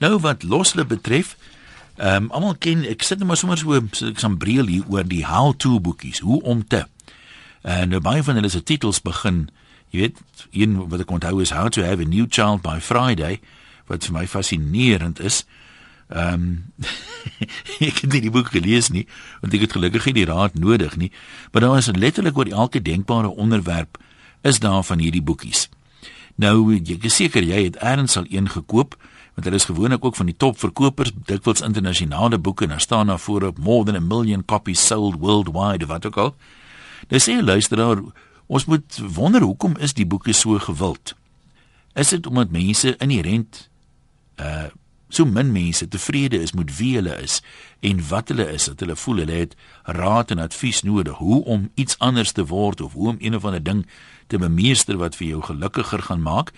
Nou wat Losle betref, ehm um, almal ken ek sit net maar sommer so so ek sam breel hier oor die how to boekies, hoe om te. En nou baie van hulle se titels begin, jy weet, een wat ek onthou is how to have a new child by Friday, wat vir my fascinerend is. Ehm um, ek het nie die boek gelees nie, want ek het gelukkig nie die raad nodig nie, maar daar is letterlik oor elke denkbare onderwerp is daar van hierdie boekies. Nou, ek is seker jy het eers al een gekoop want hulle is gewoonlik ook van die topverkopers, dikwels internasionale boeke en daar staan daar voorop more than a million copies sold worldwide wat ook al. Dis sê luisteraar, ons moet wonder hoekom is die boeke so gewild? Is dit omdat mense inherënt uh so min mense tevrede is met wie hulle is en wat hulle is, dat hulle voel hulle het raad en advies nodig hoe om iets anders te word of hoe om een of ander ding te bemeester wat vir jou gelukkiger gaan maak?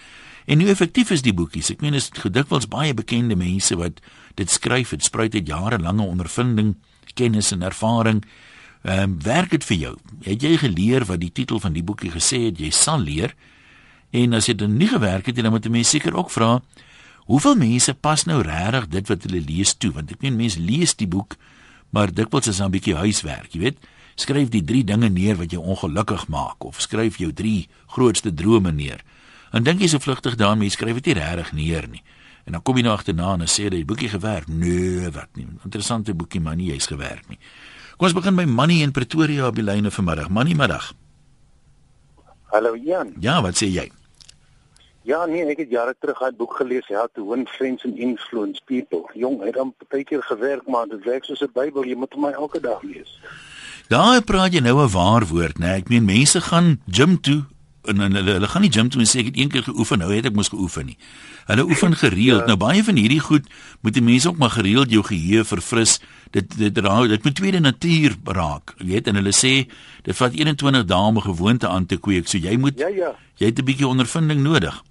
En hoe effektief is die boekies? Ek meen is gedikwels baie bekende mense wat dit skryf, dit spruit uit jarelange ondervinding, kennis en ervaring. Ehm um, werk dit vir jou? Het jy geleer wat die titel van die boekie gesê het jy sal leer? En as dit nie gewerk het nie, dan moet jy seker ook vra hoeveel mense pas nou regtig dit wat hulle lees toe? Want ek meen mense lees die boek, maar dikwels is daar 'n bietjie huiswerk, jy weet? Skryf die 3 dinge neer wat jou ongelukkig maak of skryf jou 3 grootste drome neer. En dink jy so vlugtig daarmee skryf dit nie regtig neer nie. En dan kom jy nou agterna en sê jy boekie gewerk. Nee, wat nie. Interessante boekie maar nie jy's gewerk nie. Kom ons begin by Manny in Pretoria op die lyne vanmiddag. Manny middag. Hallo Jan. Ja, wat sê jy? Ja, nee, ek het jare terug 'n boek gelees, How to Win Friends and Influence People. Jong, hy het dan baie keer gewerk, maar dit werk soos 'n Bybel, jy moet hom elke dag lees. Daar praat jy nou 'n waar woord, né? Nee. Ek meen mense gaan gym toe en, en hulle hulle gaan nie gym toe en sê ek het een keer geoefen, nou het ek mos geoefen nie. Hulle oefen gereeld. ja. Nou baie van hierdie goed moet die mense ook maar gereeld jou geheue verfris. Dit dit raak dit moet tweede natuur raak. Jy weet en hulle sê dit vat 21 dae om 'n gewoonte aan te kweek. So jy moet Ja ja. Jy het 'n bietjie ondervinding nodig.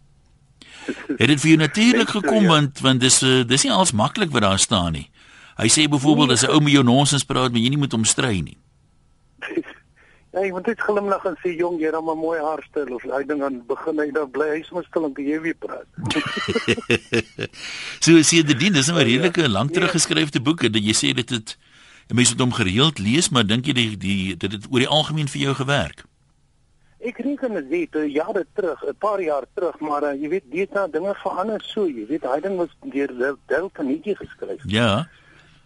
Het dit vir jou natuurlik gekom ja. want want dis uh, dis nie als maklik wat daar staan nie. Hy sê byvoorbeeld nee. as 'n ou met jou nonsens praat, maar jy nie moet hom stry nie. Ja, ek moet net glimlag en sê jong, jy het 'n mooi haarstyl of hy ding aan begin hy dan bly hy sommer stil en jy weer praat. so sê dit dien, dis 'n nou redelike lank terug geskrewe boek en jy sê dit het mense moet hom gereeld lees, maar dink jy die die dit het oor die algemeen vir jou gewerk? Ek reken dit weet jare terug, 'n paar jaar terug, maar uh, jy weet, dit het dinge verander so, jy weet, hy ding was deur Delta Nitjie geskryf. Ja.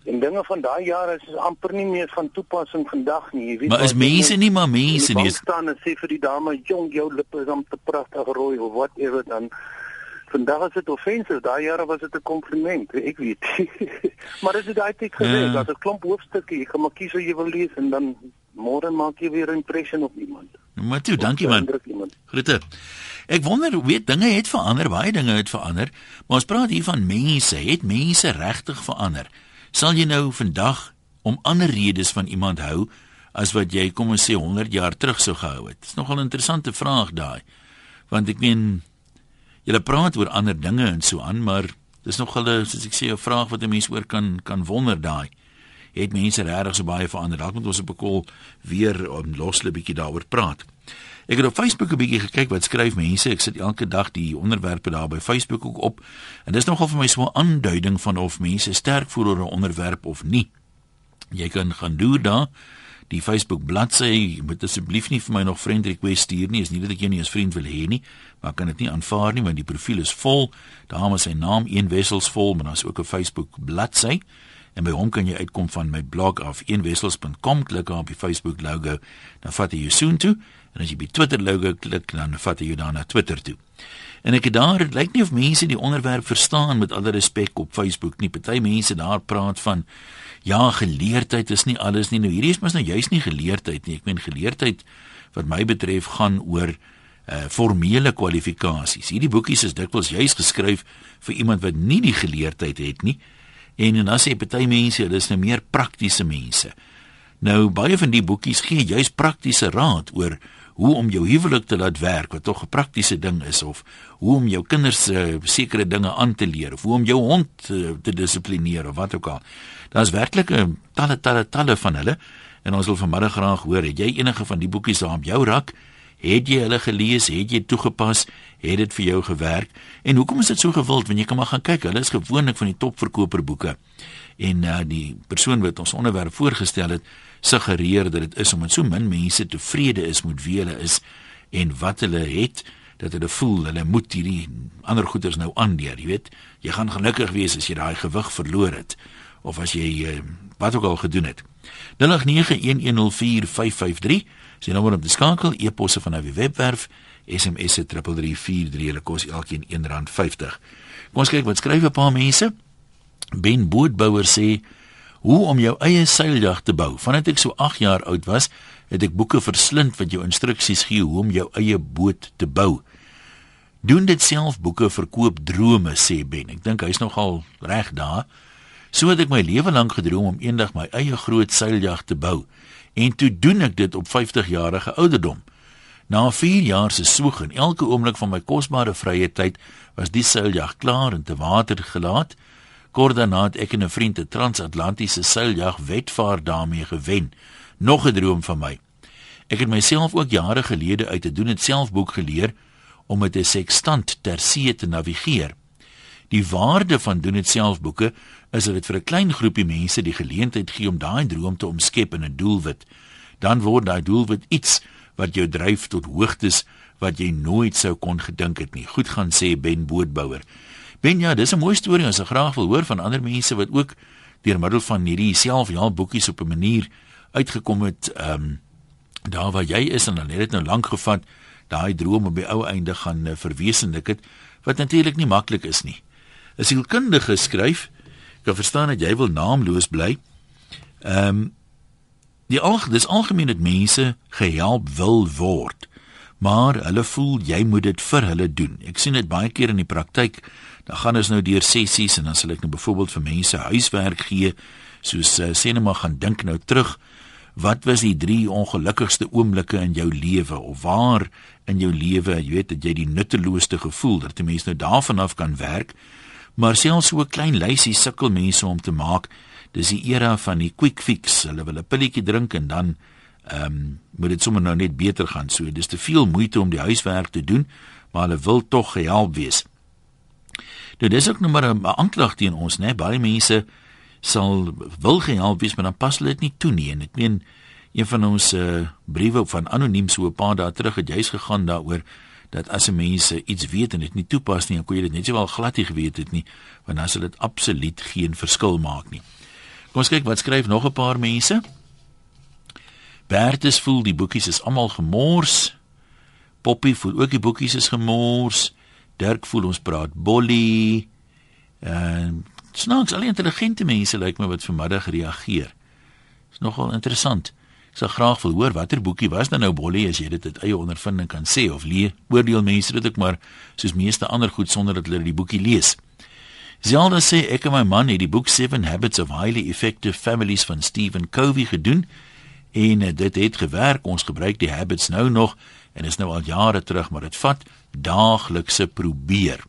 En dinge van daai jare is amper nie meer van toepassing vandag nie, jy weet. Maar is mense nie maar mense nie. Ek staan en sê vir die dame, "Jong, jou lippe is te pragtig rooi of whatever dan." Vandag is dit offensief. Daai jare was dit 'n kompliment, ek weet. maar dit is daai tyd gewees, ja. as 'n klomp hoofstukke, jy kan maar kies wat jy wil lees en dan môre maak jy weer 'n impression op iemand. Maar toe, dankie man. Groete. Ek wonder weet dinge het verander, baie dinge het verander, maar ons praat hier van mense, het mense regtig verander? Sal jy nou vandag om ander redes van iemand hou as wat jy kom ons sê 100 jaar terug sou gehou het? Dis nogal 'n interessante vraag daai. Want ek meen jy praat oor ander dinge en so aan, maar dis nogal 'n soos ek sê 'n vraag wat 'n mens oor kan kan wonder daai. Het mense regtig so baie verander? Dalk moet ons op 'n kol weer om losle bietjie daaroor praat. Ek het op Facebook 'n bietjie gekyk wat skryf mense. Ek sit elke dag die onderwerpe daar by Facebook ook op. En dis nogal vir my so 'n aanduiding van of mense sterk voel oor 'n onderwerp of nie. Jy kan gaan doen daar die Facebook bladsy. Moet asseblief nie vir my nog friend request stuur nie. Is nie dat ek jou nie as vriend wil hê nie, maar kan dit nie aanvaar nie want die profiel is vol. Daar is sy naam een wessels vol, maar daar's ook 'n Facebook bladsy. En by hom kan jy uitkom van my blog af eenwessels.com klik op die Facebook logo, dan vat hy jou soontoe En as jy by Twitter logo klik, dan vat hy jou dan na Twitter toe. En ek het daar, dit lyk nie of mense die onderwerp verstaan met alle respek op Facebook nie. Party mense daar praat van ja, geleerdheid is nie alles nie. Nou hierdie is mos nou juist nie geleerdheid nie. Ek meen geleerdheid wat my betref gaan oor uh formele kwalifikasies. Hierdie boekies is dikwels juis geskryf vir iemand wat nie die geleerdheid het nie. En en dan sê party mense, hulle is nou meer praktiese mense. Nou baie van die boekies gee juis praktiese raad oor hoe om jou huwelik te laat werk wat tog 'n praktiese ding is of hoe om jou kinders se uh, sekere dinge aan te leer of hoe om jou hond uh, te dissiplineer of wat ook al. Daar's werklik 'n talle talle talle van hulle en ons wil vanmiddag graag hoor het jy enige van die boekies daar op jou rak Het jy hulle gelees? Het jy toegepas? Het dit vir jou gewerk? En hoekom is dit so gewild? Want jy kan maar gaan kyk. Hulle is gewoonlik van die topverkoper boeke. En uh, die persoon wat ons onderwerp voorgestel het, suggereer dat dit is omdat so min mense tevrede is met wie hulle is en wat hulle het dat hulle voel hulle moet hierdie ander goeders nou aandeer, jy weet. Jy gaan gelukkig wees as jy daai gewig verloor het of as jy uh, wat ook al gedoen het. 0891104553 Sy nommer om te skakel, e-posse van die webwerf, SMS se 3343, hulle kos elkeen R1.50. Kom ons kyk wat skryf 'n paar mense. Ben Bootbouwer sê hoe om jou eie seiljag te bou. Vandat ek so 8 jaar oud was, het ek boeke verslind wat jou instruksies gee hoe om jou eie boot te bou. Doen dit self boeke verkoop drome sê Ben. Ek dink hy's nogal reg daar. So het ek my lewe lank gedroom om eendag my eie groot seiljag te bou en toe doen ek dit op 50 jarige ouderdom. Na 4 jaar se soeg en elke oomblik van my kosbare vrye tyd was die seiljag klaar en te water gelaat. Kort daarna het ek en 'n vriend 'n transatlantiese seiljag wetvaar daarmee gewen. Nog 'n droom van my. Ek het myself ook jare gelede uit te doen dit selfboek geleer om met 'n sekstant ter see te navigeer. Die waarde van doen dit selfboeke is dat dit vir 'n klein groepie mense die geleentheid gee om daai droom te omskep in 'n doelwit. Dan word daai doelwit iets wat jou dryf tot hoogtes wat jy nooit sou kon gedink het nie. Goed gaan sê Ben Bootbouwer. Ben ja, dis 'n mooi storie ons graag wil hoor van ander mense wat ook deur middel van hierdie selfhelp boekies op 'n manier uitgekom het ehm um, daar waar jy is en dan het dit nou lank gevat daai droom op die ou einde gaan uh, verwesenlik het wat natuurlik nie maklik is nie. 'n Sielkundige skryf kan verstaan dat jy wil naamloos bly. Ehm um, die alg dis algemeen dat mense gehelp wil word, maar hulle voel jy moet dit vir hulle doen. Ek sien dit baie keer in die praktyk. Dan gaan ons nou deur sessies en dan sal ek nou byvoorbeeld vir mense huiswerk gee, soos uh, sê net maar gaan dink nou terug. Wat was die drie ongelukkigste oomblikke in jou lewe of waar in jou lewe, jy weet, dat jy die nutteloosste gevoel dat 'n mens nou daarvan af kan werk? Maar selfs so 'n klein lysie sukkel mense om te maak. Dis die era van die quick fix. Hulle wil 'n pilletjie drink en dan ehm um, moet dit sommer nou net beter gaan. So dis te veel moeite om die huiswerk te doen, maar hulle wil tog gehelp wees. Nou dis ook nog maar 'n aanklag teen ons, né? Baie mense sal wil gehelp wees, maar dan pas hulle dit nie toe nie. En ek meen een van ons uh, briewe van anoniem so 'n paar dae terug het jy's gegaan daaroor dat as 'n mens iets weet en dit nie toepas nie, dan kon jy dit net sowel glad nie geweet het nie, want dan sal dit absoluut geen verskil maak nie. Kom ons kyk wat skryf nog 'n paar mense. Bertus voel die boekies is almal gemors. Poppy voel ook die boekies is gemors. Dirk voel ons praat bolly. En snaaks, al die intelligente mense lyk like my wat vanmiddag reageer. Is nogal interessant sal graag wil hoor watter boekie was dan nou Bolly as jy dit uit eie ondervinding kan sê of leer. Oordeel mense dit ook maar soos meeste ander goed sonder dat hulle die boekie lees. Zelda sê ek en my man het die boek 7 Habits of Highly Effective Families van Stephen Covey gedoen en eh, dit het gewerk. Ons gebruik die habits nou nog en is nou al jare terug, maar dit vat daaglikse probeer.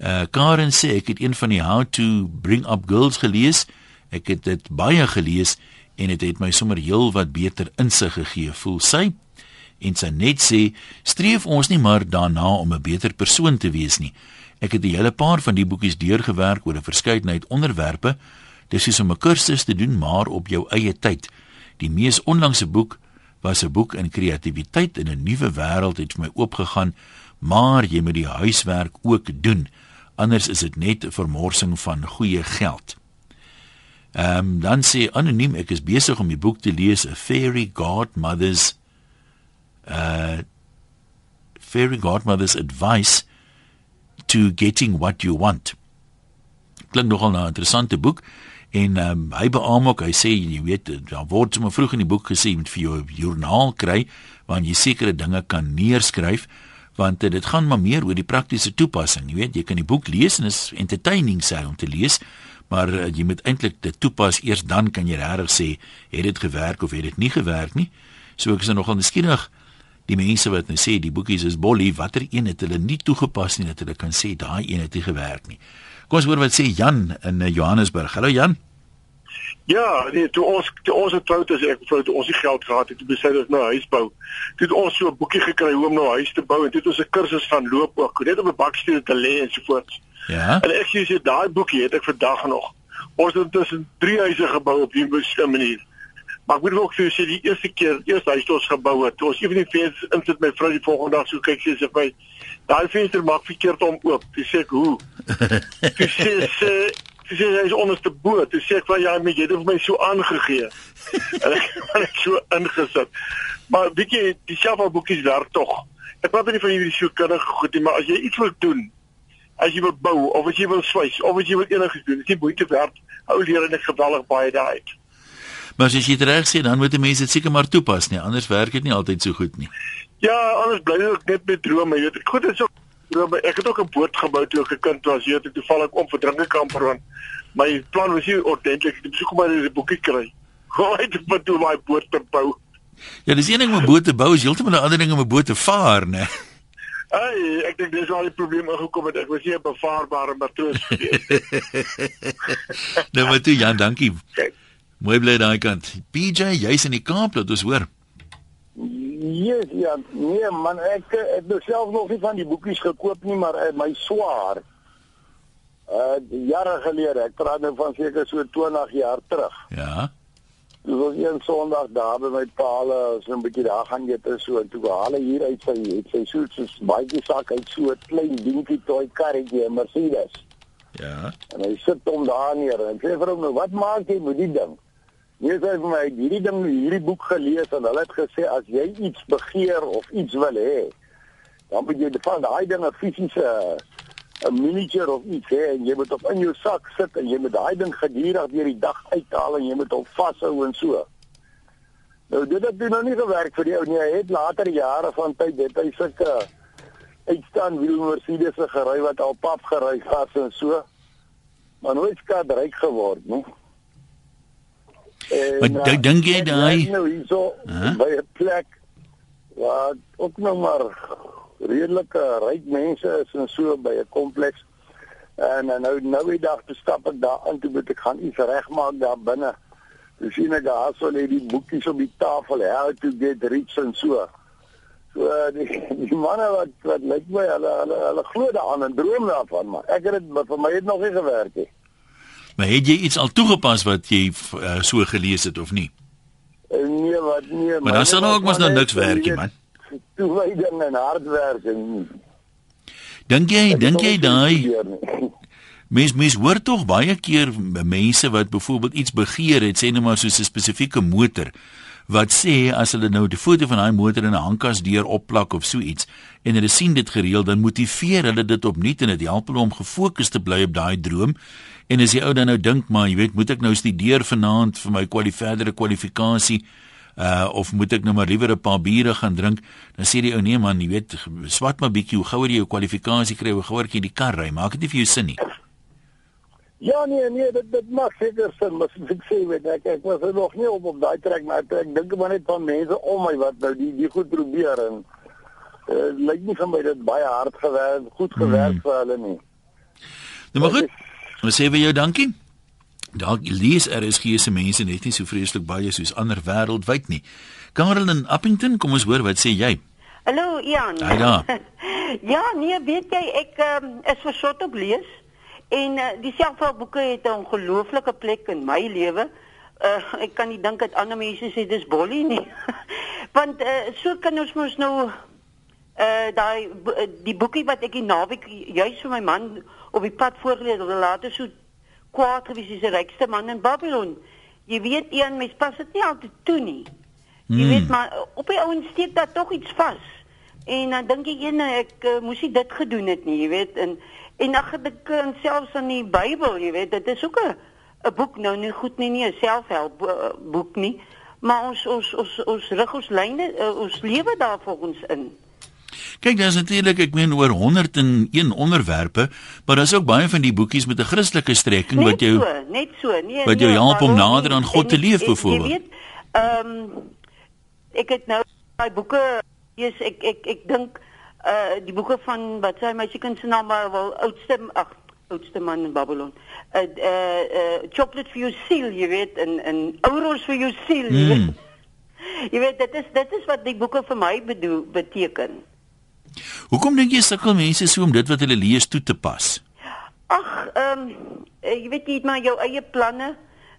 Uh Karen sê ek het een van die How to Bring Up Girls gelees. Ek het dit baie gelees en dit het, het my sommer heel wat beter insig gegee, voel sy. En sy net sê, streef ons nie maar daarna om 'n beter persoon te wees nie. Ek het 'n hele paar van die boekies deurgewerk oor 'n verskeidenheid onderwerpe. Dis is om 'n kursus te doen maar op jou eie tyd. Die mees onlangse boek was 'n boek in kreatiwiteit in 'n nuwe wêreld het vir my oopgegaan, maar jy moet die huiswerk ook doen. Anders is dit net 'n vermorsing van goeie geld. Ehm um, dan sê anoniem ek is besig om die boek te lees A Fairy Godmother's uh Fairy Godmother's Advice to Getting What You Want. Klink nogal 'n interessante boek en um, hy beamoen ook hy sê jy weet daar word sommer vroeg in die boek gesê met vir jou joernaal kry waarin jy sekere dinge kan neerskryf want dit gaan maar meer oor die praktiese toepassing jy weet jy kan die boek lees en is entertaining sê om te lees maar uh, jy moet eintlik dit toepas eers dan kan jy regtig sê het dit gewerk of het dit nie gewerk nie. So ek is nogal nuuskierig die mense wat nou sê die boekies is bolly, watter een het hulle nie toegepas nie dat hulle kan sê daai een het nie gewerk nie. Kom ons hoor wat sê Jan in uh, Johannesburg. Hallo Jan. Ja, nee, toe ons toe ons het ek vrou toe ons nie geld gehad het, het besluit ons nou huis bou. Toe het ons so 'n boekie gekry hoe om nou huis te bou en toe het ons 'n kursus gaan loop ook, net om 'n baksteen te lê en so voort. Ja. En ek sê daai boekie het ek vandag nog. Ons het tussen drie huise gebou op hierdie manier. Maar ek moet ook vir sê die eerste keer, eers huis ons gebou het, ons ewe nie vensters insit my vrou die volgende dag so kyk sy sê vir daai venster maak verkeerd om oop. Sy sê hoe? Sy sê Sy sê hy is onderste bo. Toe sê ek van ja, my jy het vir my so aangegee. en ek het so ingesit. Maar weet jy, die selfboekies werk tog. Ek praat nie van hierdie so kundige goed nie, maar as jy iets wil doen, as jy wil bou of as jy wil swys of as jy wil enigiets doen, is dit moeite werd. Ou leer net geweldig baie daai. Maar as jy dit reg sê, dan moet die mense dit seker maar toepas nie, anders werk dit nie altyd so goed nie. Ja, anders bly ek net met drome, jy weet. Goed, is ook drome. Ek het ook 'n boot gebou toe ek 'n kind was. Jy het toevallig om vir drinkekamp rond. My plan was nie ordentlik om so kom maar 'n boekie kry. Hoe het ek met my boot te bou? Ja, dis een ding om 'n boot te bou, is heeltemal 'n ander ding om 'n boot te vaar, né? Ai, ek dink dis al die probleme gekom het. Ek was nie 'n bevaarbare matroos gewees. nou maar toe Jan, dankie. Okay. Mooi bly daai kant. PJ, jy's in die Kaap, laat ons hoor. Yes, ja, nee man, ek ek het self nog nie van die boekies gekoop nie, maar uh, my swaar uh jare gelede, ek praat nou van seker so 20 jaar terug. Ja. Dis was een Sondag daar by my paal, so 'n bietjie daar gaan jy te so en toe haal hy hier uit sy het sy so so baie sak uit so 'n klein dingetjie toy karretjie, Mercedes. Ja. En hy sit hom daar neer en sê vir hom nou, "Wat maak jy met die ding?" Nee, sy het my hierdie ding hierdie boek gelees en hulle het gesê as jy iets begeer of iets wil hê, dan moet jy van daai dinge fisiese 'n miniature of iets hê en jy moet op in jou sak sit en jy moet daai ding gedurig deur die dag uithaal en jy moet hom vashou en so. Nou dit het nou nie gewerk vir die ou nie. Hy het later jare van tyd dit hy sulke uitstaan wiel Mercedes gery wat al pap gery het en so. Maar nooit skaad ryk geword, nie. Maar uh, dink jy daai nou hierso huh? by 'n plek waar ook nog maar redelike ryk mense is en so by 'n kompleks en nou nou die dag te stap ek daar aan toe moet ek gaan iets regmaak daar binne. Dis sien ek daar so lê die boekies op die tafel how to get rich en so. So die, die manne wat wat lyk my hulle hulle hulle glo daaraan en droom daarvan maar ek het dit vir my het nog nie gewerk nie. Maar het jy iets al toegepas wat jy uh, so gelees het of nie? Eh, nee, wat nee, maar dan sal nou ook mos nou niks werk nie, man. Toe wy dan en hard werk en Dink jy, dink jy daai Mens mens hoor tog baie keer mense wat byvoorbeeld iets begeer het, sê net maar soos 'n spesifieke motor wat sê as hulle nou die foto van daai motor in 'n hangkas deur opplak of so iets en hulle sien dit gereeld dan motiveer hulle dit opnuut en dit help hulle om gefokus te bly op daai droom en as die ou dan nou dink maar jy weet moet ek nou studeer vanaand vir my kwalifikasie kwalifikasie uh of moet ek nou maar liewer 'n paar biere gaan drink dan sê die ou nee man jy weet swat maar bietjie hoe gouer jy jou kwalifikasie kry hoe gouer jy die kar ry maak dit nie vir jou sin nie Ja nee nee dit dit maak seker sin maar ek sê weet ek ek was er nog nie op op daai trek maar ek, ek dink maar net van mense om my wat nou die die goed probeer en uh, lyk nie vir my dit baie hard gewerk goed gewerk mm. vir hulle nie. Nou maar goed. Ons sê vir jou dankie. Dalk lees RSG se mense net nie so vreeslik baie soos ander wêreldwyd nie. Karel in Appington, kom ons hoor wat sê jy? Hallo Ian. Haai daar. ja, nee, weet jy ek um, is versot op lees. En uh, die selfhelpboeke het 'n ongelooflike plek in my lewe. Uh, ek kan nie dink dat ander mense sê dis bollie nie. Want uh, so kan ons mos nou uh daai die boekie wat ek die naweek juis vir my man op die pad voorgelees het, later so kwaad gewees is die rykste man in Babylon. Jy weet een mens pas dit nie altyd toe nie. Jy hmm. weet maar op die ouens steek daar tog iets vas. En dan dink ek een ek uh, moes nie dit gedoen het nie, jy weet en En dan ek uh, selfs in die Bybel, jy weet, dit is ook 'n 'n boek nou nie goed nie, nie 'n selfhelp boek nie, maar ons ons ons ons rig ons lyne ons lewe daar volgens in. Kyk, daar's natuurlik ek meen oor 101 onderwerpe, maar daar's ook baie van die boekies met 'n Christelike strekking net wat jou so, net so, nee, wat jou nee, help om nader aan God en, te leef byvoorbeeld. Jy weet, ehm um, ek het nou daai boeke, yes, ek ek ek dink uh die boeke van wat sy seker se naam maar wel oudste ag oudste man in Babylon. uh, 'n uh, uh, chocolate vir jou siel, jy weet, en en ouros vir jou siel. Mm. Jy, weet. jy weet dit is dit is wat die boeke vir my bedoel beteken. Hoekom dink jy sukkel mense so om dit wat hulle lees toe te pas? Ag, ehm um, jy weet jy het maar jou eie planne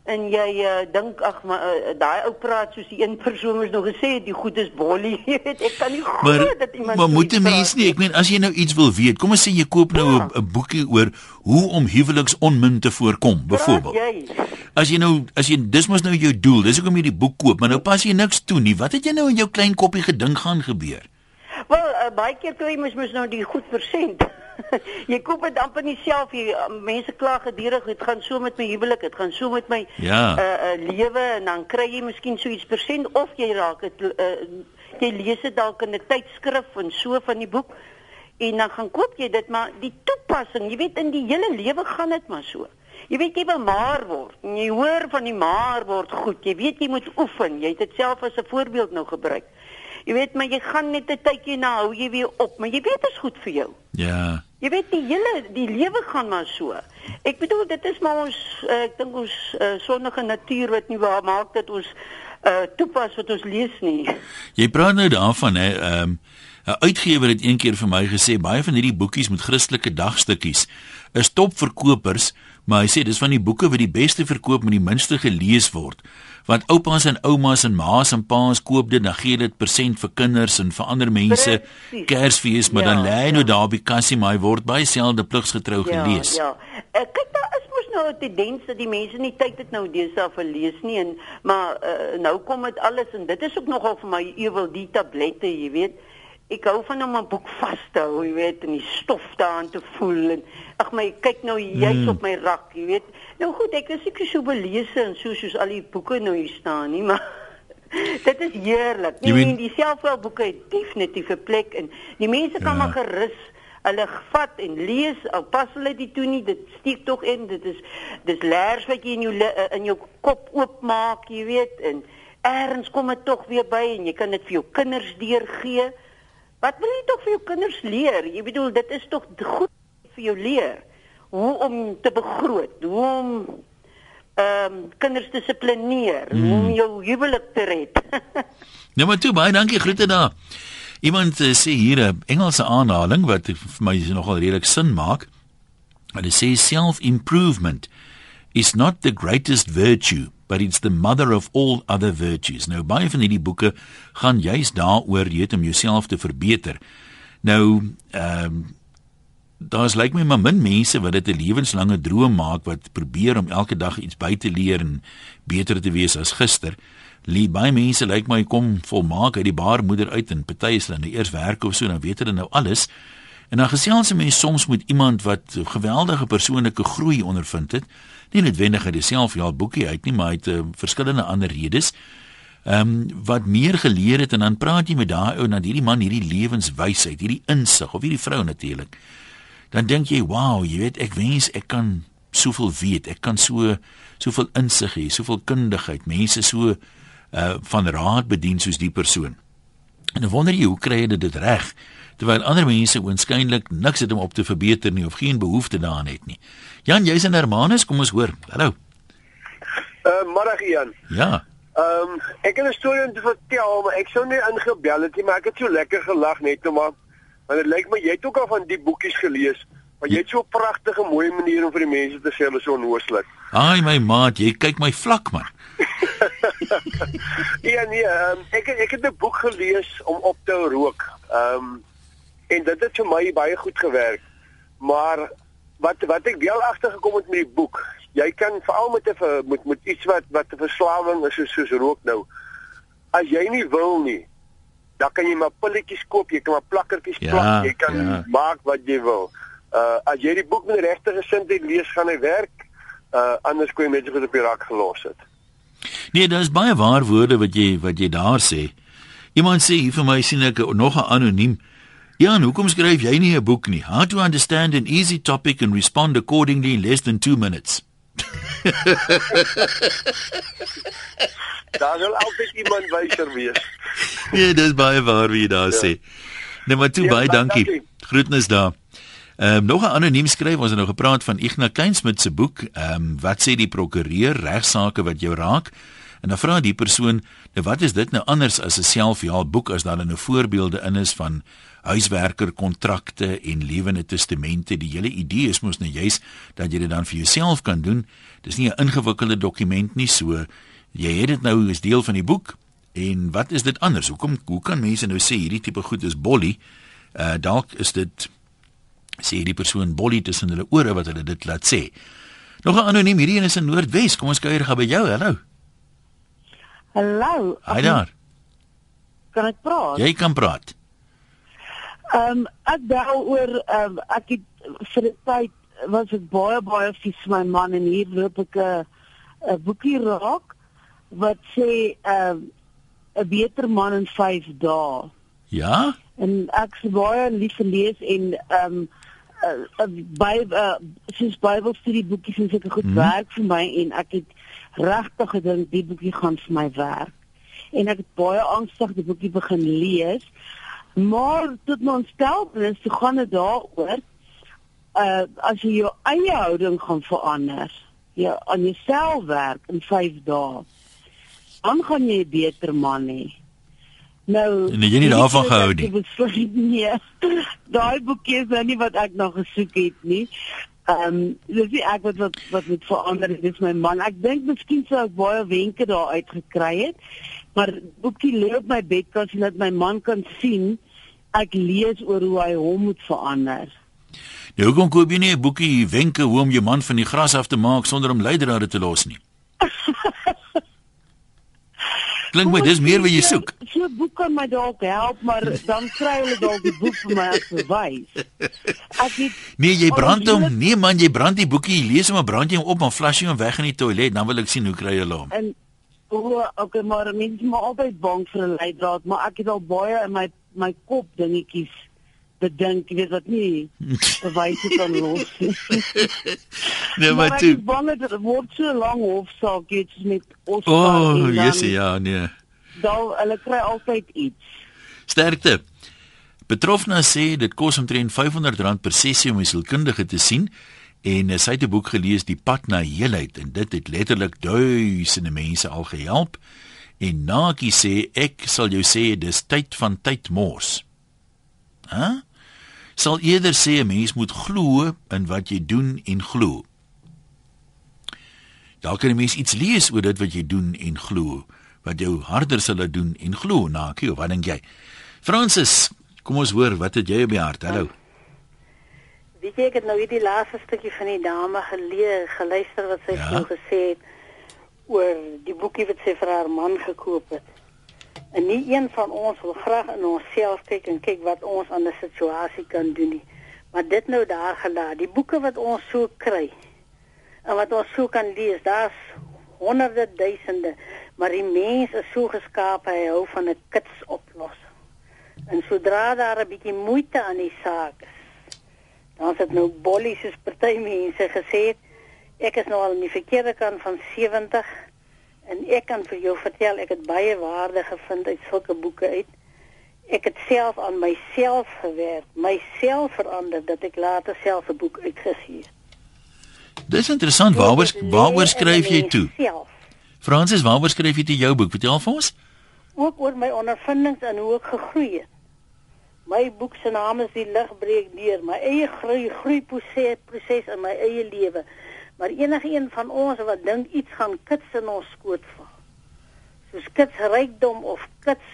en jy uh, dink ag maar uh, daai ou praat soos die een persoon het nog gesê die goed is bollie. Jy weet ek kan nie glo dat iemand Maar moet 'n mens nie. ek meen as jy nou iets wil weet kom ons sê jy koop nou 'n ja. boekie oor hoe om huweliksonmin te voorkom byvoorbeeld As jy nou as jy dis mos nou jou doel dis hoekom jy die boek koop maar nou pas jy niks toe nie. Wat het jy nou in jou klein koppie gedink gaan gebeur Wel uh, baie keer kry mens mos nou die goed persent jy koop dit amper nie self jy uh, mense kla gedurig dit gaan so met my huwelik dit gaan so met my ja. uh, uh, lewe en dan kry jy miskien so iets persent of jy raak dit uh, jy lees dit dalk in 'n tydskrif en so van die boek en dan gaan koop jy dit maar die toepassing jy weet in die hele lewe gaan dit maar so Jy weet jy wil maar word. Jy hoor van die maar word goed. Jy weet jy moet oefen. Jy het dit self as 'n voorbeeld nou gebruik. Jy weet maar jy gaan net 'n tydjie na hou jy weer op, maar jy weet dit is goed vir jou. Ja. Jy weet die hele die lewe gaan maar so. Ek bedoel dit is maar ons uh, ek dink ons uh, sonnige natuur wat nie waar maak dat ons uh, toepas wat ons lees nie. Jy praat nou daarvan hè, ehm um, 'n uitgewer het eendag vir my gesê baie van hierdie boekies met Christelike dagstukkies is topverkopers, maar hy sê dis van die boeke wat die beste verkoop met die minste gelees word want oupas en oumas en ma's en pa's koop dit dan gee dit persent vir kinders en vir ander mense Kersfees maar ja, dan lê hy nou ja. daar by kassie maar hy word baie selde pligsgetrou ja, gelees. Ja. Uh, kyk daar is mos nou 'n tendens dat die mense nie tyd het nou deesdae vir lees nie en maar uh, nou kom dit alles en dit is ook nogal vir my ewel die tablette, jy weet ek hou van om 'n boek vas te hou, jy weet, en die stof daarin te voel en ag my kyk nou jy's mm. op my rak, jy weet. Nou goed, ek is seker so belese en so soos al die boeke nou hier staan nie, maar dit is heerlik. Nee, mean... die selfhelpboeke het definitief 'n plek en die mense kan ja. maar gerus hulle vat en lees al pas hulle dit toe nie dit steek tog in dit is dis leers wat jy in jou in jou kop oopmaak jy weet en eers kom dit tog weer by en jy kan dit vir jou kinders deurgee Wat wil jy tog vir jou kinders leer? Jy bedoel dit is tog goed vir jou leer hoe om te begroot, hoe om ehm um, kinders te dissiplineer, mm. hoe om hmm. jou huwelik te red. nou maar toe baie dankie groete daar. Iemand uh, sê hier 'n Engelse aanhaling wat vir my nogal redelik sin maak. Hulle sê self-improvement is not the greatest virtue but it's the mother of all other virtues. Nou baie van hierdie boeke gaan juis daaroor jy het om jouself te verbeter. Nou ehm um, daar's lyk my maar min mense wat dit 'n lewenslange droom maak wat probeer om elke dag iets by te leer en beter te wees as gister. Lie baie mense lyk my kom volmaak uit die baarmoeder uit en party is hulle nou eers werk of so dan weet hulle nou alles. En dan gesels 'n mens soms met iemand wat geweldige persoonlike groei ondervind het nie noodwendig uit dieselfde jaal boekie uit nie, maar uit uh, verskillende ander redes. Ehm um, wat meer geleer het en dan praat jy met daai ou dat hierdie man hierdie lewenswysheid, hierdie insig of hierdie vrou natuurlik. Dan dink jy, "Wow, jy weet, ek wens ek kan soveel weet. Ek kan so soveel insig hê, soveel kundigheid, mense so uh van raad bedien soos die persoon." En dan wonder jy, hoe kry jy dit reg? Terwyl ander mense oënskynlik niks het om op te verbeter nie of geen behoefte daaraan het nie. Jan, jy's in Hermanus, kom ons hoor. Hallo. Uh, middag Jan. Ja. Ehm um, ek het 'n storie om te vertel, maar ek sou nie ingebel het nie, maar ek het so lekker gelag net om maar want dit lyk my jy het ook al van die boekies gelees. Maar jy het so 'n pragtige mooi manier om vir die mense te sê hulle is so onnooslik. Ai my maat, jy kyk my vlak man. ja nee, um, ek ek het 'n boek gelees om op te rook. Ehm um, en dit het vir my baie goed gewerk. Maar wat wat ek wel agtergekom het met die boek, jy kan veral met 'n met met iets wat wat 'n verslawing is soos, soos rook nou. As jy nie wil nie, dan kan jy maar pilletjies koop, jy kan maar plakkertjies ja, plak, jy kan ja. maak wat jy wil. Uh as jy die boek met die regte gesindheid lees, gaan hy werk. Uh anders kon jy net goed op die rak gelos het. Nee, dit is baie waar woorde wat jy wat jy daar sê. Iemand sê hier vir my sien ek nog 'n anoniem Ja, hoekom skryf jy nie 'n boek nie? How to understand an easy topic and respond accordingly in less than 2 minutes. Daar sal altyd iemand wyser wees. Ja, dis baie waar wie daar ja. sê. Nee, maar toe ja, baie dankie. dankie. Groetnis daar. Ehm um, nog 'n anoniem skryf, ons het nou gepraat van Ignas Kleinsmid se boek, ehm um, wat sê die prokureur regsaake wat jou raak? En dan vra die persoon, nou wat is dit nou anders as 'n selfhelp boek as daar 'n nou voorbeelde in is van huiswerker kontrakte en lewende testamente. Die hele idee is mos nou juis dat jy dit dan vir jouself kan doen. Dis nie 'n ingewikkelde dokument nie, so jy het dit nou as deel van die boek. En wat is dit anders? Hoekom hoe kan mense nou sê hierdie tipe goed is bolly? Uh dalk is dit sê die persoon bolly tussen hulle ore wat hulle dit laat sê. Nog 'n anoniem hierdie een is in Noordwes. Kom ons kuier gou by jou. Hallo. Hallo. Haai daar. Kan ek praat? Jy kan praat. Ehm um, ek bel oor ehm um, ek het vir 'n tyd was ek baie baie vies my man en hier loop ek 'n 'n boekie raak wat sê ehm um, 'n beter man in 5 dae. Ja? En ek se baie lief lees en ehm um, uh, by uh, soos Bybelstudieboekies en sulke goed hmm. werk vir my en ek het regtig gedink die boekie gaan vir my werk. En ek het baie angstig die boekie begin lees. Maar tot my ontsteltenis, toe gaan dit daaroor uh as jy jou eie houding gaan verander, jy aan jouself werk in 5 dae, dan gaan jy 'n beter man hê. Nou, en jy nie daarvan gehou nie. Nee. Daai boekie is nou nie wat ek nog gesoek het nie. Ehm, um, dis nie ek wat wat wat moet verander, dis my man. Ek dink miskien sou ek baie wenke daar uit gekry het. Maar boekie lê op my bedkas sodat my man kan sien ek lees oor hoe hy hom moet verander. Nou hoekom koop jy nie 'n boekie wenke hoe om jou man van die gras af te maak sonder om leidrade te los nie? Klink my dis meer wat jy soek. So 'n boek kan my dalk help, maar dan kry hulle dalk die boek vir my as bewys. Ek het Nee, jy brand hom. Nee man, jy brand die boekie, lees hom, brand jy hom op, dan flash jy hom weg in die toilet, dan wil ek sien hoe kry jy hom. En O, okay, maar mense moet altyd bang vir 'n leidraad, maar ek het al baie in my my kop dingetjies bedink, jy weet wat nie bewyse kan los nie. nee, maar toe. Ek bang dit word so lank hofsaak iets met ons. O, oh, yes, ja, nee. Dan hulle kry altyd iets. Sterkte. Betrofna sê dit kos omtrent R500 per sessie om 'n sielkundige te sien en sy het 'n boek gelees die pad na heelheid en dit het letterlik duisende mense al gehelp en Nakie sê ek sal jou sê dis tyd van tyd mors. Hæ? Huh? Sal eerder sê 'n mens moet glo in wat jy doen en glo. Daar kan 'n mens iets lees oor dit wat jy doen en glo, wat jou harder sal laat doen en glo, Nakie, wat dink jy? Francis, kom ons hoor, wat het jy op die hart? Hallo. Ja. Weet jy ek het nou hierdie laaste stukkie van die dame geleer, geluister wat sy ja? gesê het oor die boekie wat sy vir haar man gekoop het. En nie een van ons wil graag in onsself kyk en kyk wat ons aan 'n situasie kan doen nie. Maar dit nou daar gelaat, die boeke wat ons so kry en wat ons so kan lees, daar's honderde duisende, maar die mens is so geskaap hy hou van 'n kits oplossing. En sodra daar 'n bietjie moeite aan die saak is, Dan het nou bollies soos party mense gesê het, ek is nou al aan die verkeerde kant van 70 en ek kan vir jou vertel ek het baie waarde gevind uit sulke boeke uit. Ek het self aan myself gewerk, myself verander dat ek later self 'n boek uitgegee het. Dis interessant, waaroor waaroor skryf jy toe? Fransis, waaroor skryf jy toe jou boek? Vertel vir ons. Ook oor my ondervindings en hoe ek gegroei het. My boek se naam is Die lig breek deur, my eie groei groei proses proses in my eie lewe. Maar enige een van ons wat dink iets gaan kits in ons skoot val. Soos kits rykdom of kits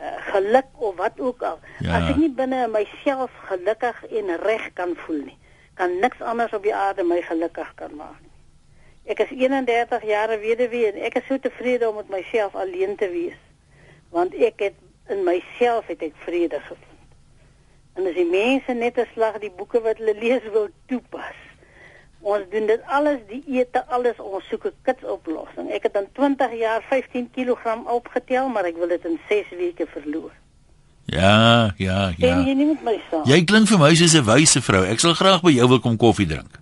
uh, geluk of wat ook al. Ja. As ek nie binne myself gelukkig en reg kan voel nie, kan niks anders op die aarde my gelukkig kan maak nie. Ek is 31 jaar weduwee en ek is so tevrede om met myself alleen te wees. Want ek het in myself het ek vrede gevind. En as die mense net 'n slag die boeke wat hulle lees wil toepas. Ons doen dit alles, die ete, alles, ons soek 'n kitsoplossing. Ek het in 20 jaar 15 kg opgetel, maar ek wil dit in 6 weke verloor. Ja, ja, ja. En jy nie met my saam. Jy klink vir my soos 'n wyse vrou. Ek sal graag by jou wil kom koffie drink.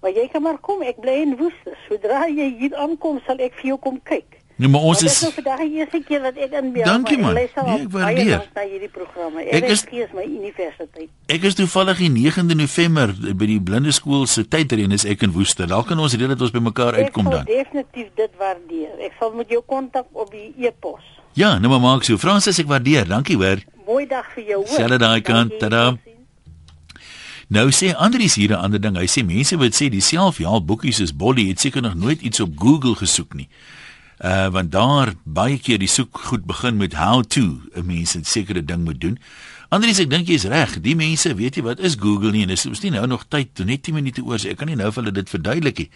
Maar jy kan maar kom, ek bly in Woester. Sodra jy hier aankom, sal ek vir jou kom kyk. Nee, maar ons is Dit is nou vandag die eerste keer wat ek in België Dankie, man. Nee, ek waardeer. na hierdie programme. Ek Ek is- is my universiteit. Ek is toevallig die 9de November by die blinde skool se tydreën is ek in Woester. Dalk kan ons dat ons by mekaar uitkom ek dan. sal definitief dit waardeer. Ek sal met jou kontak op die e-pos. Ja, nou maar maak so. Fransis, ek waardeer. Dankie hoor. Mooi dag vir jou. hoor. Selfde daai kant, tada. Nou sê Andries hier 'n ander ding. Hy sê mense wat sê die selfhelp boekies is bolly het seker nog nooit iets op Google gesoek nie. Uh want daar baie keer die soek goed begin met how to. 'n Mens het sekere ding moet doen. Andries, ek dink jy's reg. Die mense weet jy wat is Google nie en dis is nie nou nog tyd, net 10 minute oor. So ek kan nie nou vir hulle dit verduidelik nie.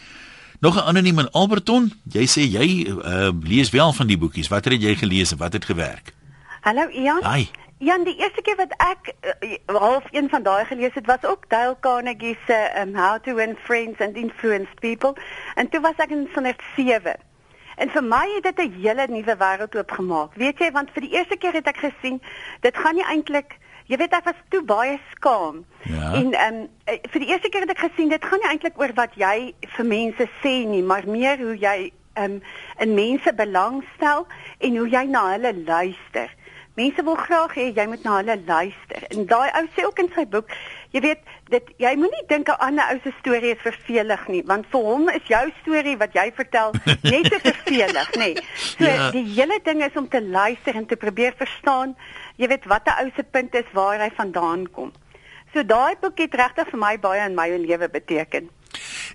Nog 'n anoniem in Alberton. Jy sê jy uh lees wel van die boekies. Wat het jy gelees en wat het gewerk? Hallo Ian. Hi. Jan, die eerste keer wat ek uh, half een van daai gelees het, was ook Dale Carnegie se um, How to Win Friends and Influence People. En toe was ek in vanaf 7. En vir my het dit 'n hele nuwe wêreld oopgemaak. Weet jy, want vir die eerste keer het ek gesien, dit gaan nie eintlik Jy weet ek was toe baie skaam. Ja. En ehm um, vir die eerste keer het ek gesien dit gaan nie eintlik oor wat jy vir mense sê nie, maar meer hoe jy ehm um, in mense belangstel en hoe jy na hulle luister. Mense wil graag hê jy moet na hulle luister. En daai ou sê ook in sy boek, jy weet, dit jy moenie dink 'n ander ou se storie is vervelig nie, want vir hom is jou storie wat jy vertel net te vervelig, nê. Nee. So Ja. die hele ding is om te luister en te probeer verstaan, jy weet wat 'n ou se punt is waar hy vandaan kom. So daai boek het regtig vir my baie in my lewe beteken.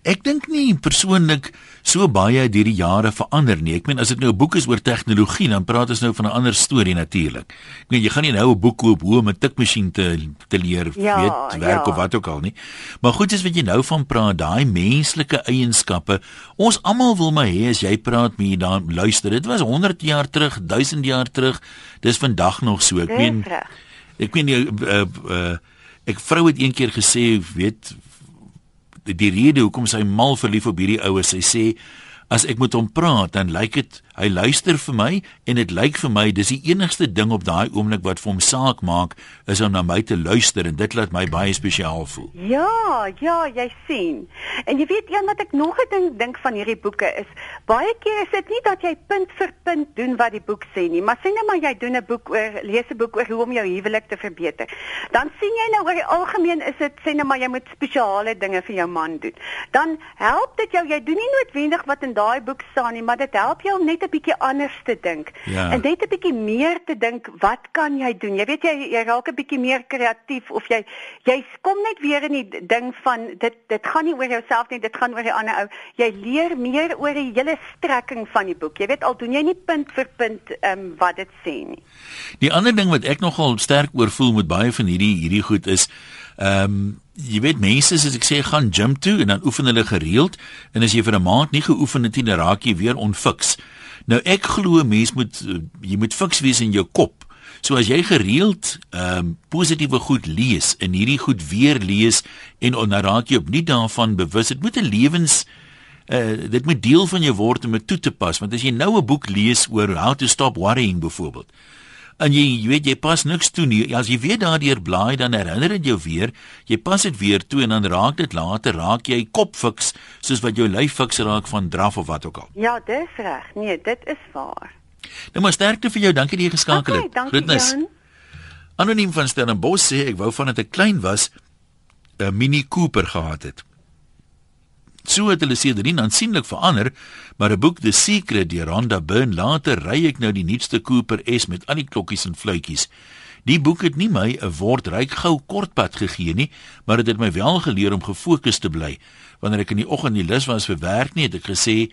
Ek dink nie persoonlik so baie deur die jare verander nie. Ek meen as dit nou 'n boek is oor tegnologie, dan praat ons nou van 'n ander storie natuurlik. Ek meen jy gaan nie nou 'n boek koop hoe om 'n tikmasjien te te leer Ja, weet werk ja. of wat ook al nie. Maar goed is wat jy nou van praat, daai menslike eienskappe. Ons almal wil maar hê as jy praat met jy dan luister. Dit was 100 jaar terug, 1000 jaar terug. Dis vandag nog so. Ek meen ek meen jy uh, uh, ek vrou het een keer gesê, weet die, rede hoekom sy mal verlief op hierdie oues, sy sê as ek met hom praat, dan lyk dit hy luister vir my en dit lyk vir my dis die enigste ding op daai oomblik wat vir hom saak maak is om na my te luister en dit laat my baie spesiaal voel. Ja, ja, jy sien. En jy weet een wat ek nog 'n ding dink van hierdie boeke is, baie keer is dit nie dat jy punt vir punt doen wat die boek sê nie, maar sê net maar jy doen 'n boek oor lees 'n boek oor hoe om jou huwelik te verbeter. Dan sien jy nou oor die algemeen is dit sê net maar jy moet spesiale dinge vir jou man doen. Dan help dit jou, jy doen nie noodwendig wat in daai boek staan nie, maar dit help jou om net 'n bietjie anders te dink. Ja. En net 'n bietjie meer te dink, wat kan jy doen? Jy weet jy jy raak 'n bietjie meer kreatief of jy jy kom net weer in die ding van dit dit gaan nie oor jouself nie, dit gaan oor die ander ou. Jy leer meer oor die hele strekking van die boek. Jy weet al doen jy nie punt vir punt ehm um, wat dit sê nie. Die ander ding wat ek nogal sterk oor voel met baie van hierdie hierdie goed is ehm um, jy weet mense soos ek sê gaan gym toe en dan oefen hulle gereeld en as jy vir 'n maand nie geoefen het nie dan raak jy weer onfiks. Nou ek glo mens moet eh, jy moet fiks wees in jou kop. So as jy gereeld ehm um, positiewe goed lees en hierdie goed weer lees en dan raak jy op nie daarvan bewus. Dit moet 'n lewens uh, dit moet deel van jou word om dit toe te pas want as jy nou 'n boek lees oor how to stop worrying byvoorbeeld en jy, jy weet jy pas niks toe nie. As jy weer daardeur blaai dan herinner dit jou weer. Jy pas dit weer toe en dan raak dit later raak jy kopfiks soos wat jou lyf fiks raak van draf of wat ook al. Ja, dis reg. Nee, dit is waar. nou maar sterkte vir jou. Dankie dat jy geskakel Okay, het. dankie Jan. anoniem van Stellenbosch sê ek wou vandat ek klein was 'n Mini Cooper gehad het So het hulle sedertdien aansienlik verander, maar 'n boek The Secret deur Rhonda Byrne later ry ek nou die nuutste Cooper S met al die klokkies en fluitjies. Die boek het nie my 'n woordryk gou kortpad gegee nie, maar dit het my wel geleer om gefokus te bly. Wanneer ek in die oggend nie lus was vir werk nie, het ek gesê,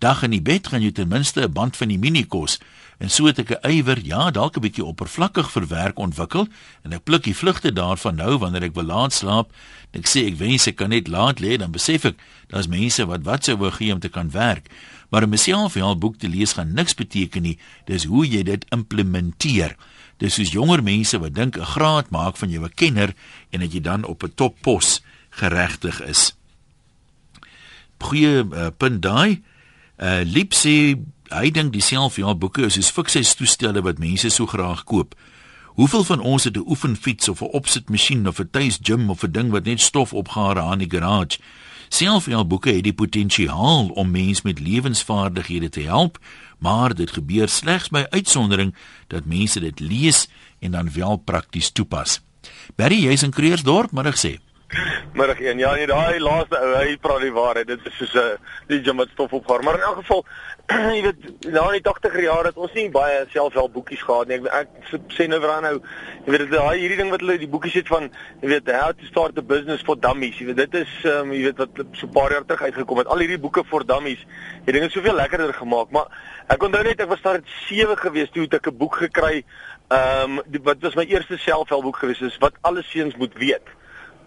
"Dag in die bed gaan jy ten minste 'n band van die mini kos." En so het ek 'n ywer, ja, dalk 'n bietjie oppervlakkig vir werk ontwikkel en ek pluk die vlugte daarvan nou wanneer ek wil laat slaap. En ek sê ek wens ek kan net laat lê, dan besef ek daar's mense wat wat sou wou gee om te kan werk. Maar om myself wel boek te lees gaan niks beteken nie. Dis hoe jy dit implementeer. Dis soos jonger mense wat dink 'n graad maak van jou 'n kenner en dat jy dan op 'n toppos geregtig is. Goeie uh, punt daai. Uh Liep sê hy dink dieselfde ja boeke is soos fiksheidstoestelle wat mense so graag koop. Hoeveel van ons het 'n oefenfiets of 'n opsitmasjien of 'n tuis gym of 'n ding wat net stof opgaar aan die garage? Selfhelpboeke het die potensiaal om mense met lewensvaardighede te help, maar dit gebeur slegs by uitsondering dat mense dit lees en dan wel prakties toepas. Barry, jy's in Kreersdorp, maar ek sê Middag een. Ja, nee, daai laaste ou, hy praat die waarheid. Dit is soos 'n uh, die jam wat stof opgaar. Maar in elk geval, jy weet, in die 80er jare het ons nie baie selfhelp boekies gehad nie. Ek, ek sê nou vir aan nou, jy weet, daai hierdie ding wat hulle die boekies het van, jy weet, how to start a business for dummies. Jy weet, dit is um, jy weet wat so 'n paar jaar terug uitgekom het. Al hierdie boeke vir dummies, die ding is soveel lekkerder gemaak, maar ek onthou net ek was daar 7 gewees toe ek 'n boek gekry Ehm um, wat was my eerste selfhelpboek gewees is wat alle seuns moet weet.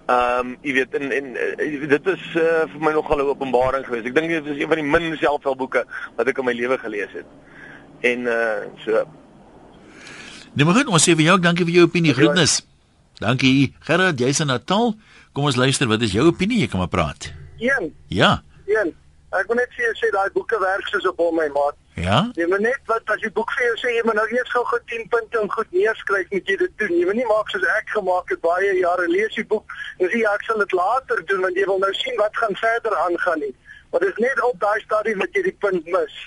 Ehm um, jy weet en en uh, dit is uh, vir my nogal 'n openbaring geweest. Ek dink dit is een van die min selfhelpboeke wat ek in my lewe gelees het. En uh so. Nee, maar goed, ons sê vir jou dankie vir jou opinie, groetnis. Dankie. Gerard, jy's in Natal. Kom ons luister, wat is jou opinie? Jy kan maar praat. Een. Ja. Een. Ek wil net vir jou sê daai boeke werk soos op hom my maat. Ja. Jy moet net wat as jy boek vir jou sê jy moet nou eers gou gou 10 punte en goed neerskryf moet jy dit doen. Jy moet nie maak soos ek gemaak het baie jare lees die boek en sê ja, ek sal dit later doen want jy wil nou sien wat gaan verder aangaan nie. Maar dit is net op daai stadium dat jy die punt mis.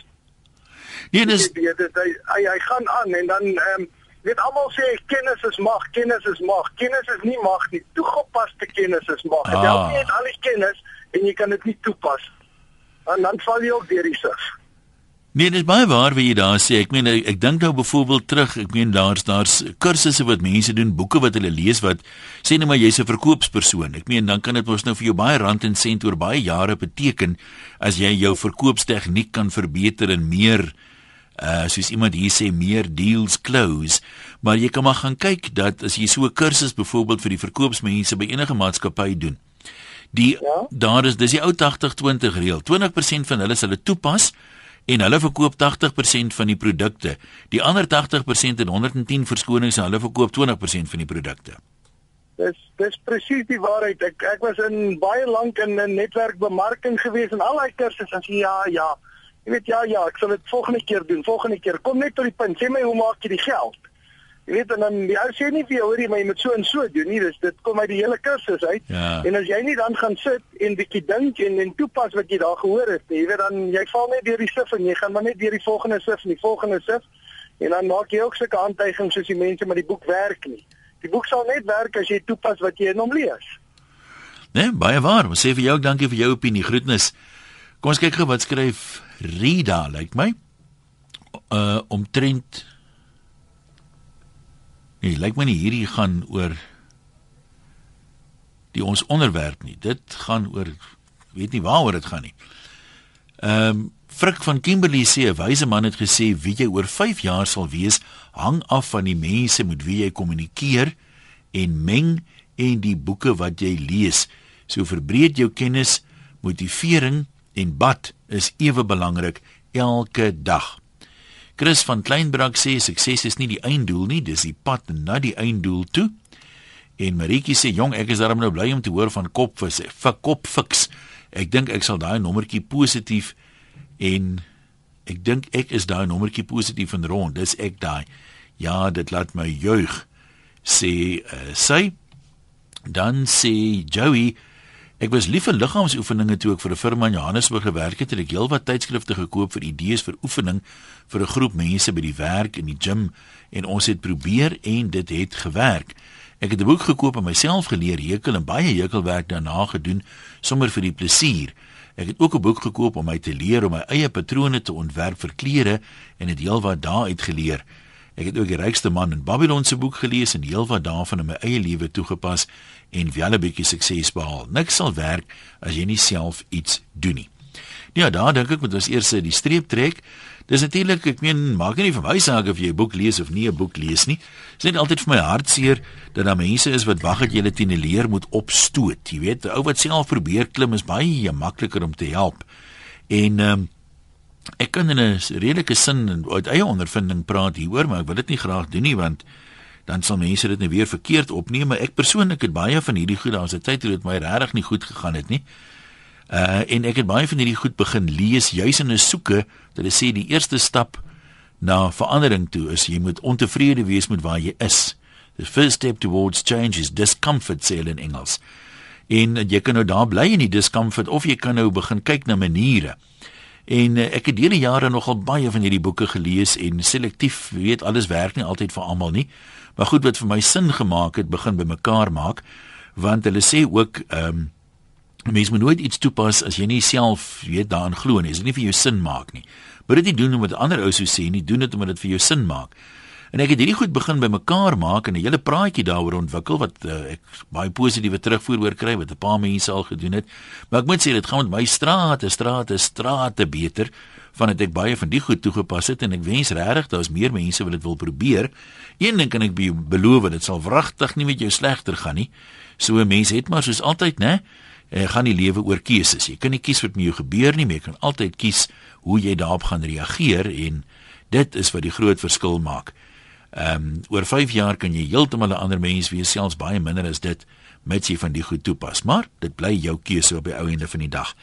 Ja, dis jy, dit hy, hy hy gaan aan en dan ehm um, weet almal sê kennis is mag, kennis is mag. Kennis is nie mag nie. Toegepaste kennis is mag. Ah. Jy het al die kennis en jy kan dit nie toepas. En dan val jy ook deur die sig. Nee, dit is baie waar wat jy daar sê. Ek meen ek, ek dink nou byvoorbeeld terug, ek meen daar's daar's kursusse wat mense doen, boeke wat hulle lees wat sê net maar jy's 'n verkoopspersoon. Ek meen dan kan dit mos nou vir jou baie rand en sent oor baie jare beteken as jy jou verkoopstegniek kan verbeter en meer uh soos iemand hier sê meer deals close. Maar jy kan maar gaan kyk dat as jy so 'n kursus byvoorbeeld vir die verkoopsmense by enige maatskappy doen. Die ja? daar is dis die ou 80-20 reël. 20% van hulle sal dit toepas en hulle verkoop 80% van die produkte. Die ander 80% en 110 verskonings en hulle verkoop 20% van die produkte. Dis dis presies die waarheid. Ek ek was in baie lank in 'n netwerkbemarking gewees en al daai kursusse as ja ja. Jy weet ja ja, ek sal dit volgende keer doen. Volgende keer kom net tot die punt. Sê my hoe maak jy die geld? Jy weet dan die ou sê nie vir jou hoorie maar jy moet so en so doen nie. Dis dit kom uit die hele kursus uit. Ja. En as jy nie dan gaan sit en bietjie dink en en toepas wat jy daar gehoor het, jy weet dan jy val net deur die sif en jy gaan maar net deur die volgende sif en die volgende sif en dan maak jy ook sulke aantuigings soos die mense met die boek werk nie. Die boek sal net werk as jy toepas wat jy in hom lees. Nee, baie waar. Ons sê vir jou dankie vir jou opinie. Groetnis. Kom ons kyk gou wat skryf Rida, lyk like my. Uh omtrent Nee, lyk my nie hierdie gaan oor die ons onderwerp nie. Dit gaan oor weet nie waaroor dit gaan nie. Ehm um, Frik van Kimberley sê 'n wyse man het gesê wie jy oor 5 jaar sal wees hang af van die mense met wie jy kommunikeer en meng en die boeke wat jy lees. So verbreed jou kennis, motivering en bad is ewe belangrik elke dag. Chris van Kleinbrak sê sukses is nie die einddoel nie, dis die pad na die einddoel toe. En Maritjie sê jong, ek is daarom nou bly om te hoor van kopvis, vir kopfiks. Ek dink ek sal daai nommertjie positief en ek dink ek is daai nommertjie positief en rond. Dis ek daai. Ja, dit laat my juig. Sê uh, sy dan sê Joey Ek was lief vir liggaamsoefeninge toe ek vir 'n firma in Johannesburg gewerk het. Ek het heelwat tydskrifte gekoop vir idees vir oefening vir 'n groep mense by die werk in die gim en ons het probeer en dit het gewerk. Ek het 'n boek gekoop en myself geleer hekel en baie hekelwerk daarna gedoen sommer vir die plesier. Ek het ook 'n boek gekoop om my te leer om my eie patrone te ontwerp vir klere en het heelwat daaruit geleer. Ek het ook die rykste man in Babylon se boek gelees en heelwat daarvan in my eie lewe toegepas en wel 'n bietjie sukses behaal. Niks sal werk as jy nie self iets doen nie. Ja, daar dink ek moet ons eers die streep trek. Dis natuurlik, ek meen, maak nie vir my saak of jy 'n boek lees of nie 'n boek lees nie. Dit is net altyd vir my hartseer dat daar mense is wat wag dat jy hulle teen 'n leer moet opstoot. Jy weet, 'n ou wat self probeer klim is baie makliker om te help. En ehm um, Ek kan in 'n redelike sin uit eie ondervinding praat hieroor, maar ek wil dit nie graag doen nie want dan sal mense dit net weer verkeerd opneem. Maar ek persoonlik het baie van hierdie goed daar's 'n tyd toe dit my regtig nie goed gegaan het nie. Uh en ek het baie van hierdie goed begin lees juis in 'n soeke dat hulle sê die eerste stap na verandering toe is jy moet ontevrede wees met waar jy is. The first step towards change is discomfort sê hulle in Engels. En jy kan nou daar bly in die discomfort of jy kan nou begin kyk na maniere. En uh, ek het dele jare nogal baie van hierdie boeke gelees en selektief, weet alles werk nie altyd vir almal nie. Maar goed wat vir my sin gemaak het, begin by mekaar maak want hulle sê ook ehm um, mens moet nooit iets toepas as jy nie self weet daarin glo nie. Dit nie vir jou sin maak nie. Moet dit nie doen omdat ander ou sou sê nie, doen dit omdat dit vir jou sin maak. En ek het hierdie goed begin bymekaar maak en 'n hele praatjie daaroor ontwikkel wat uh, ek baie positiewe terugvoer oor kry wat 'n paar mense al gedoen het. Maar ek moet sê dit gaan met my strate, strate, strate beter vandat ek baie van die goed toegepas het en ek wens regtig daar's meer mense wat dit wil probeer. Een ding kan ek be beloof, dit sal wragtig nie met jou slegter gaan nie. So 'n mens het maar soos altyd, né? Ek gaan die lewe oor keuses. Jy kan nie kies wat met jou gebeur nie, maar jy kan altyd kies hoe jy daarop gaan reageer en dit is wat die groot verskil maak. Ehm um, oor 5 jaar kan jy heeltemal 'n ander mens wees, selfs baie minder as dit met jy van die goed toepas, maar dit bly jou keuse op die ou einde van die dag.